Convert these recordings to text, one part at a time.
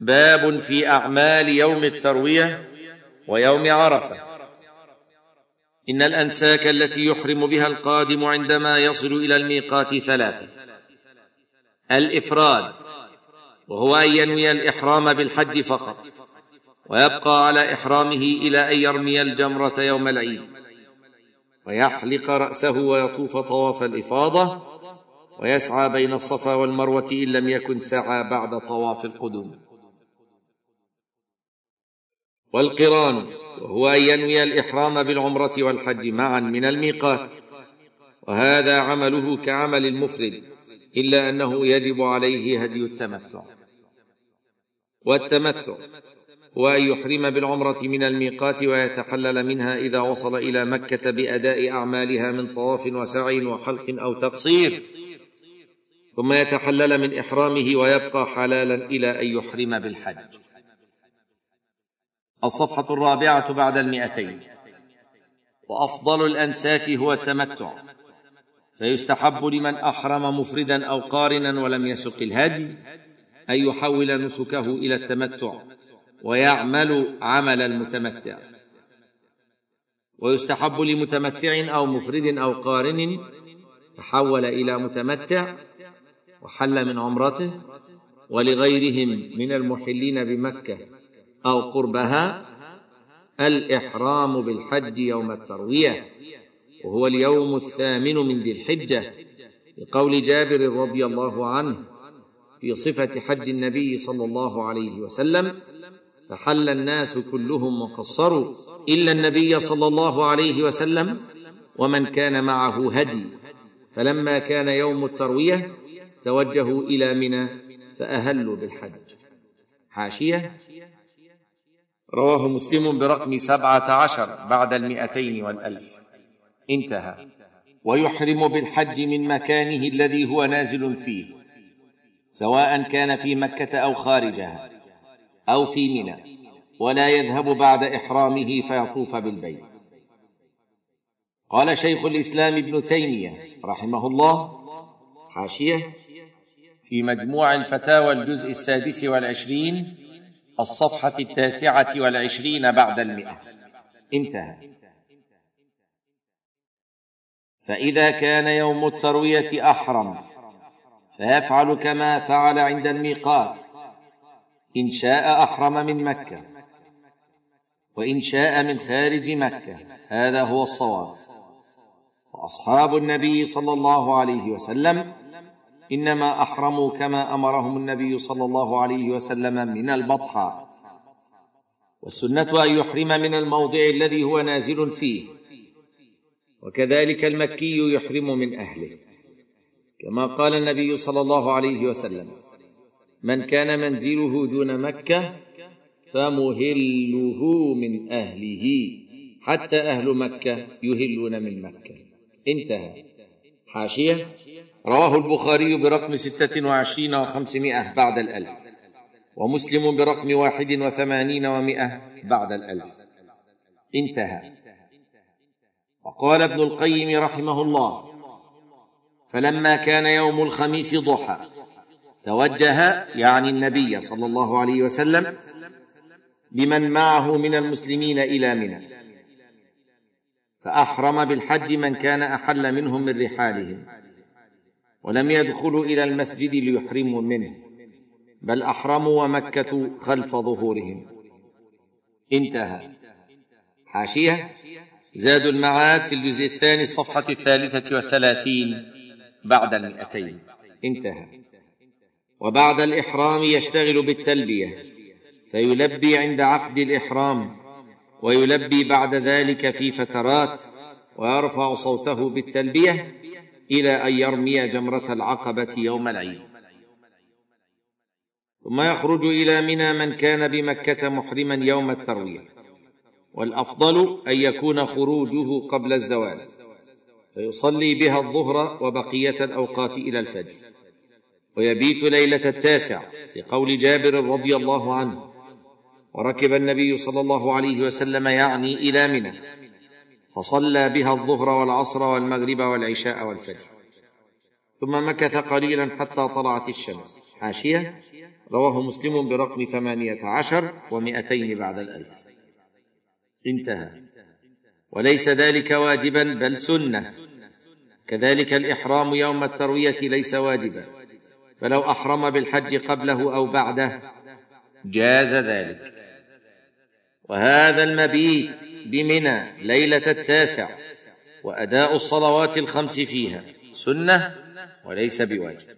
باب في أعمال يوم التروية ويوم عرفة. إن الأنساك التي يحرم بها القادم عندما يصل إلى الميقات ثلاثة. الإفراد وهو أن ينوي الإحرام بالحج فقط ويبقى على إحرامه إلى أن يرمي الجمرة يوم العيد ويحلق رأسه ويطوف طواف الإفاضة ويسعى بين الصفا والمروة إن لم يكن سعى بعد طواف القدوم. والقران وهو أن ينوي الإحرام بالعمرة والحج معا من الميقات. وهذا عمله كعمل المفرد إلا أنه يجب عليه هدي التمتع. والتمتع هو أن يحرم بالعمرة من الميقات ويتحلل منها إذا وصل إلى مكة بأداء أعمالها من طواف وسعي وحلق أو تقصير. ثم يتحلل من إحرامه ويبقى حلالا إلى أن يحرم بالحج. الصفحة الرابعة بعد المئتين. وأفضل الأنساك هو التمتع. فيستحب لمن أحرم مفردا أو قارنا ولم يسق الهدي أن يحول نسكه إلى التمتع ويعمل عمل المتمتع. ويستحب لمتمتع أو مفرد أو قارن تحول إلى متمتع وحل من عمرته ولغيرهم من المحلين بمكة. أو قربها الإحرام بالحج يوم التروية وهو اليوم الثامن من ذي الحجة لقول جابر رضي الله عنه في صفة حج النبي صلى الله عليه وسلم فحل الناس كلهم وقصروا إلا النبي صلى الله عليه وسلم ومن كان معه هدي فلما كان يوم التروية توجهوا إلى منى فأهلوا بالحج. حاشية رواه مسلم برقم سبعة عشر بعد المئتين والألف. انتهى. ويحرم بالحج من مكانه الذي هو نازل فيه سواء كان في مكة أو خارجها أو في منى ولا يذهب بعد إحرامه فيطوف بالبيت. قال شيخ الإسلام ابن تيمية رحمه الله حاشية. في مجموع الفتاوى الجزء السادس والعشرين الصفحة التاسعة والعشرين بعد المئة. انتهى. فإذا كان يوم التروية أحرم فيفعل كما فعل عند الميقات. إن شاء أحرم من مكة وإن شاء من خارج مكة. هذا هو الصواب. وأصحاب النبي صلى الله عليه وسلم إنما أحرموا كما أمرهم النبي صلى الله عليه وسلم من البطحاء والسنة أن يحرم من الموضع الذي هو نازل فيه. وكذلك المكي يحرم من أهله. كما قال النبي صلى الله عليه وسلم من كان منزله دون مكة فمهله من أهله حتى أهل مكة يهلون من مكة. انتهى. حاشية. رواه البخاري برقم ستة وعشرين وخمسمائة بعد الألف ومسلم برقم واحد وثمانين ومائة بعد الألف. انتهى. وقال ابن القيم رحمه الله فلما كان يوم الخميس ضحى توجه يعني النبي صلى الله عليه وسلم بمن معه من المسلمين إلى منى. فأحرم بالحج من كان أحل منهم من رحالهم ولم يدخلوا إلى المسجد ليحرموا منه بل أحرموا ومكة خلف ظهورهم. انتهى. حاشية. زاد المعاد في الجزء الثاني الصفحة الثالثة والثلاثين بعد المئتين. انتهى. وبعد الإحرام يشتغل بالتلبية فيلبي عند عقد الإحرام ويلبي بعد ذلك في فترات ويرفع صوته بالتلبية إلى أن يرمي جمرة العقبة يوم العيد. ثم يخرج إلى منى من كان بمكة محرما يوم التروية. والأفضل أن يكون خروجه قبل الزوال. فيصلي بها الظهر وبقية الأوقات إلى الفجر. ويبيت ليلة التاسع لقول جابر رضي الله عنه. وركب النبي صلى الله عليه وسلم يعني إلى منى فصلى بها الظهر والعصر والمغرب والعشاء والفجر. ثم مكث قليلا حتى طلعت الشمس. حاشية؟ رواه مسلم برقم ثمانية عشر ومئتين بعد الألف. انتهى. وليس ذلك واجبا بل سنة. كذلك الإحرام يوم التروية ليس واجبا. فلو أحرم بالحج قبله أو بعده جاز ذلك. وهذا المبيت بمنى ليلة التاسع وأداء الصلوات الخمس فيها سنة وليس بواجب.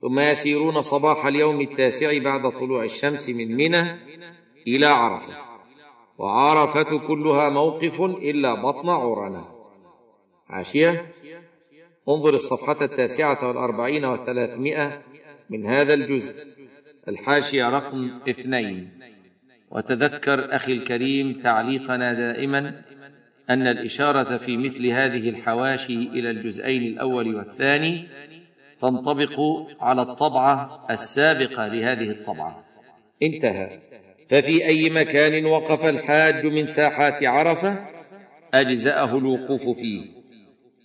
ثم يسيرون صباح اليوم التاسع بعد طلوع الشمس من منى إلى عرفة وعرفة كلها موقف إلا بطن عرنة عاشية انظر الصفحة التاسعة والأربعين وثلاثمائة من هذا الجزء. الحاشية رقم اثنين. وتذكر أخي الكريم تعليقنا دائما أن الإشارة في مثل هذه الحواشي إلى الجزئين الأول والثاني تنطبق على الطبعة السابقة لهذه الطبعة. انتهى. ففي أي مكان وقف الحاج من ساحات عرفة؟ أجزأه الوقوف فيه.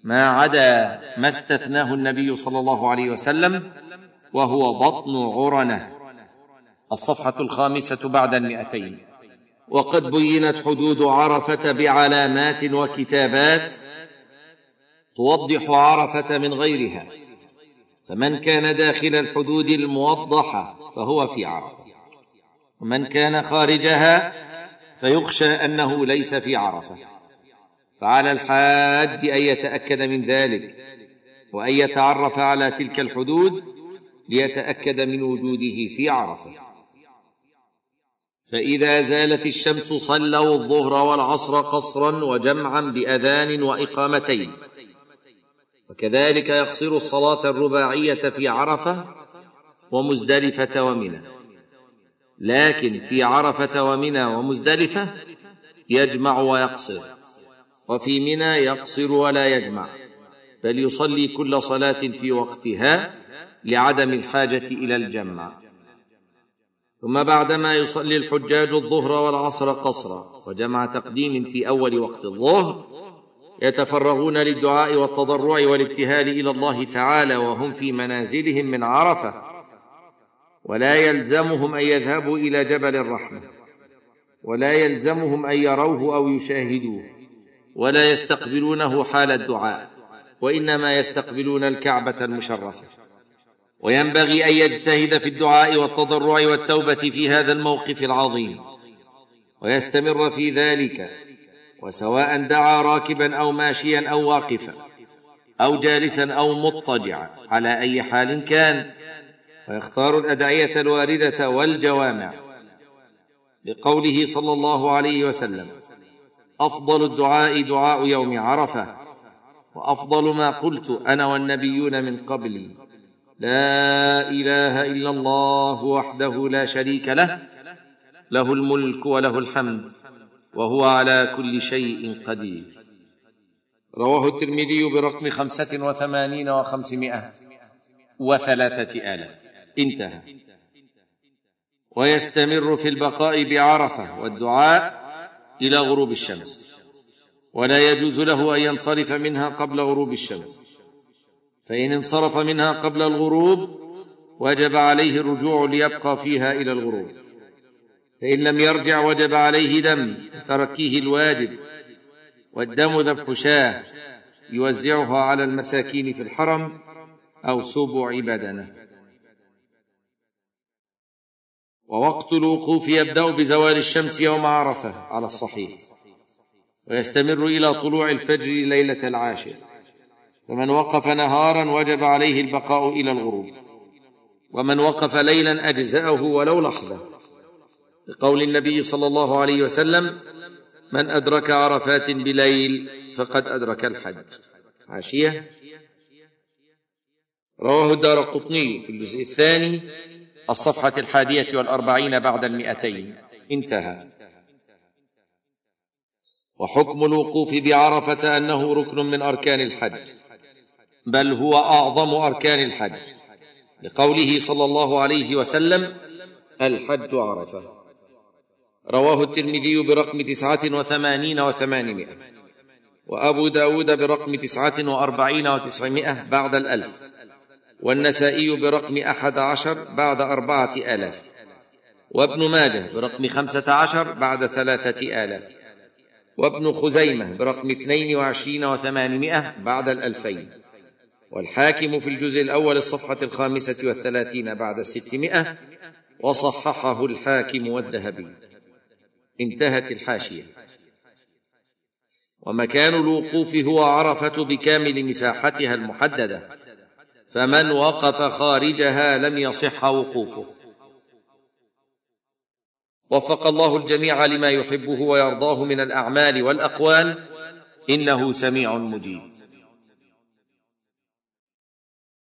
ما عدا ما استثناه النبي صلى الله عليه وسلم وهو بطن عرنة. الصفحة الخامسة بعد المئتين. وقد بينت حدود عرفة بعلامات وكتابات توضح عرفة من غيرها. فمن كان داخل الحدود الموضحة فهو في عرفة. ومن كان خارجها فيخشى أنه ليس في عرفة. فعلى الحاج أن يتأكد من ذلك وأن يتعرف على تلك الحدود ليتأكد من وجوده في عرفة. فإذا زالت الشمس صلوا الظهر والعصر قصرا وجمعا بأذان وإقامتين. وكذلك يقصر الصلاة الرباعية في عرفة ومزدلفة ومنى. لكن في عرفة ومنى ومزدلفة يجمع ويقصر. وفي منى يقصر ولا يجمع. بل يصلي كل صلاة في وقتها لعدم الحاجة إلى الجمع. ثم بعدما يصلي الحجاج الظهر والعصر قصرا وجمع تقديم في أول وقت الظهر يتفرغون للدعاء والتضرع والابتهال إلى الله تعالى وهم في منازلهم من عرفة ولا يلزمهم أن يذهبوا إلى جبل الرحمة ولا يلزمهم أن يروه أو يشاهدوه ولا يستقبلونه حال الدعاء وإنما يستقبلون الكعبة المشرفة. وينبغي أن يجتهد في الدعاء والتضرع والتوبة في هذا الموقف العظيم. ويستمر في ذلك وسواء دعا راكبا أو ماشيا أو واقفا أو جالسا أو مضطجعا على أي حال كان. ويختار الأدعية الواردة والجوامع. لقوله صلى الله عليه وسلم أفضل الدعاء دعاء يوم عرفة وأفضل ما قلت أنا والنبيون من قبلي. لا إله إلا الله وحده لا شريك له له الملك وله الحمد وهو على كل شيء قدير. رواه الترمذي برقم خمسة وثمانين وخمسمائة وثلاثة آلاف. انتهى. ويستمر في البقاء بعرفة والدعاء إلى غروب الشمس. ولا يجوز له أن ينصرف منها قبل غروب الشمس. فإن انصرف منها قبل الغروب وجب عليه الرجوع ليبقى فيها إلى الغروب. فإن لم يرجع وجب عليه دم تركيه الواجب والدم ذبح شاه يوزعها على المساكين في الحرم أو سبع بدنة. ووقت الوقوف يبدأ بزوال الشمس يوم عرفة على الصحيح ويستمر إلى طلوع الفجر ليلة العاشر. فمن وقف نهارا وجب عليه البقاء إلى الغروب. ومن وقف ليلا أجزأه ولو لحظة. لقول النبي صلى الله عليه وسلم من أدرك عرفات بليل فقد أدرك الحج. عاشيه رواه الدار قطني في الجزء الثاني الصفحة الحادية والأربعين بعد المئتين. انتهى. وحكم الوقوف بعرفة أنه ركن من أركان الحج. بل هو أعظم أركان الحج. لقوله صلى الله عليه وسلم الحج عرفة. رواه الترمذي برقم تسعة وثمانين وثمانمائة. وأبو داود برقم تسعة وأربعين وتسعمائة بعد الألف. والنسائي برقم أحد عشر بعد أربعة آلاف. وابن ماجه برقم خمسة عشر بعد ثلاثة آلاف. وابن خزيمة برقم اثنين وعشرين وثمانمائة بعد الألفين. والحاكم في الجزء الأول الصفحة الخامسة والثلاثين بعد الستمائة وصححه الحاكم والذهبي. انتهت الحاشية. ومكان الوقوف هو عرفة بكامل مساحتها المحددة فمن وقف خارجها لم يصح وقوفه. وفق الله الجميع لما يحبه ويرضاه من الأعمال والأقوال إنه سميع مجيب.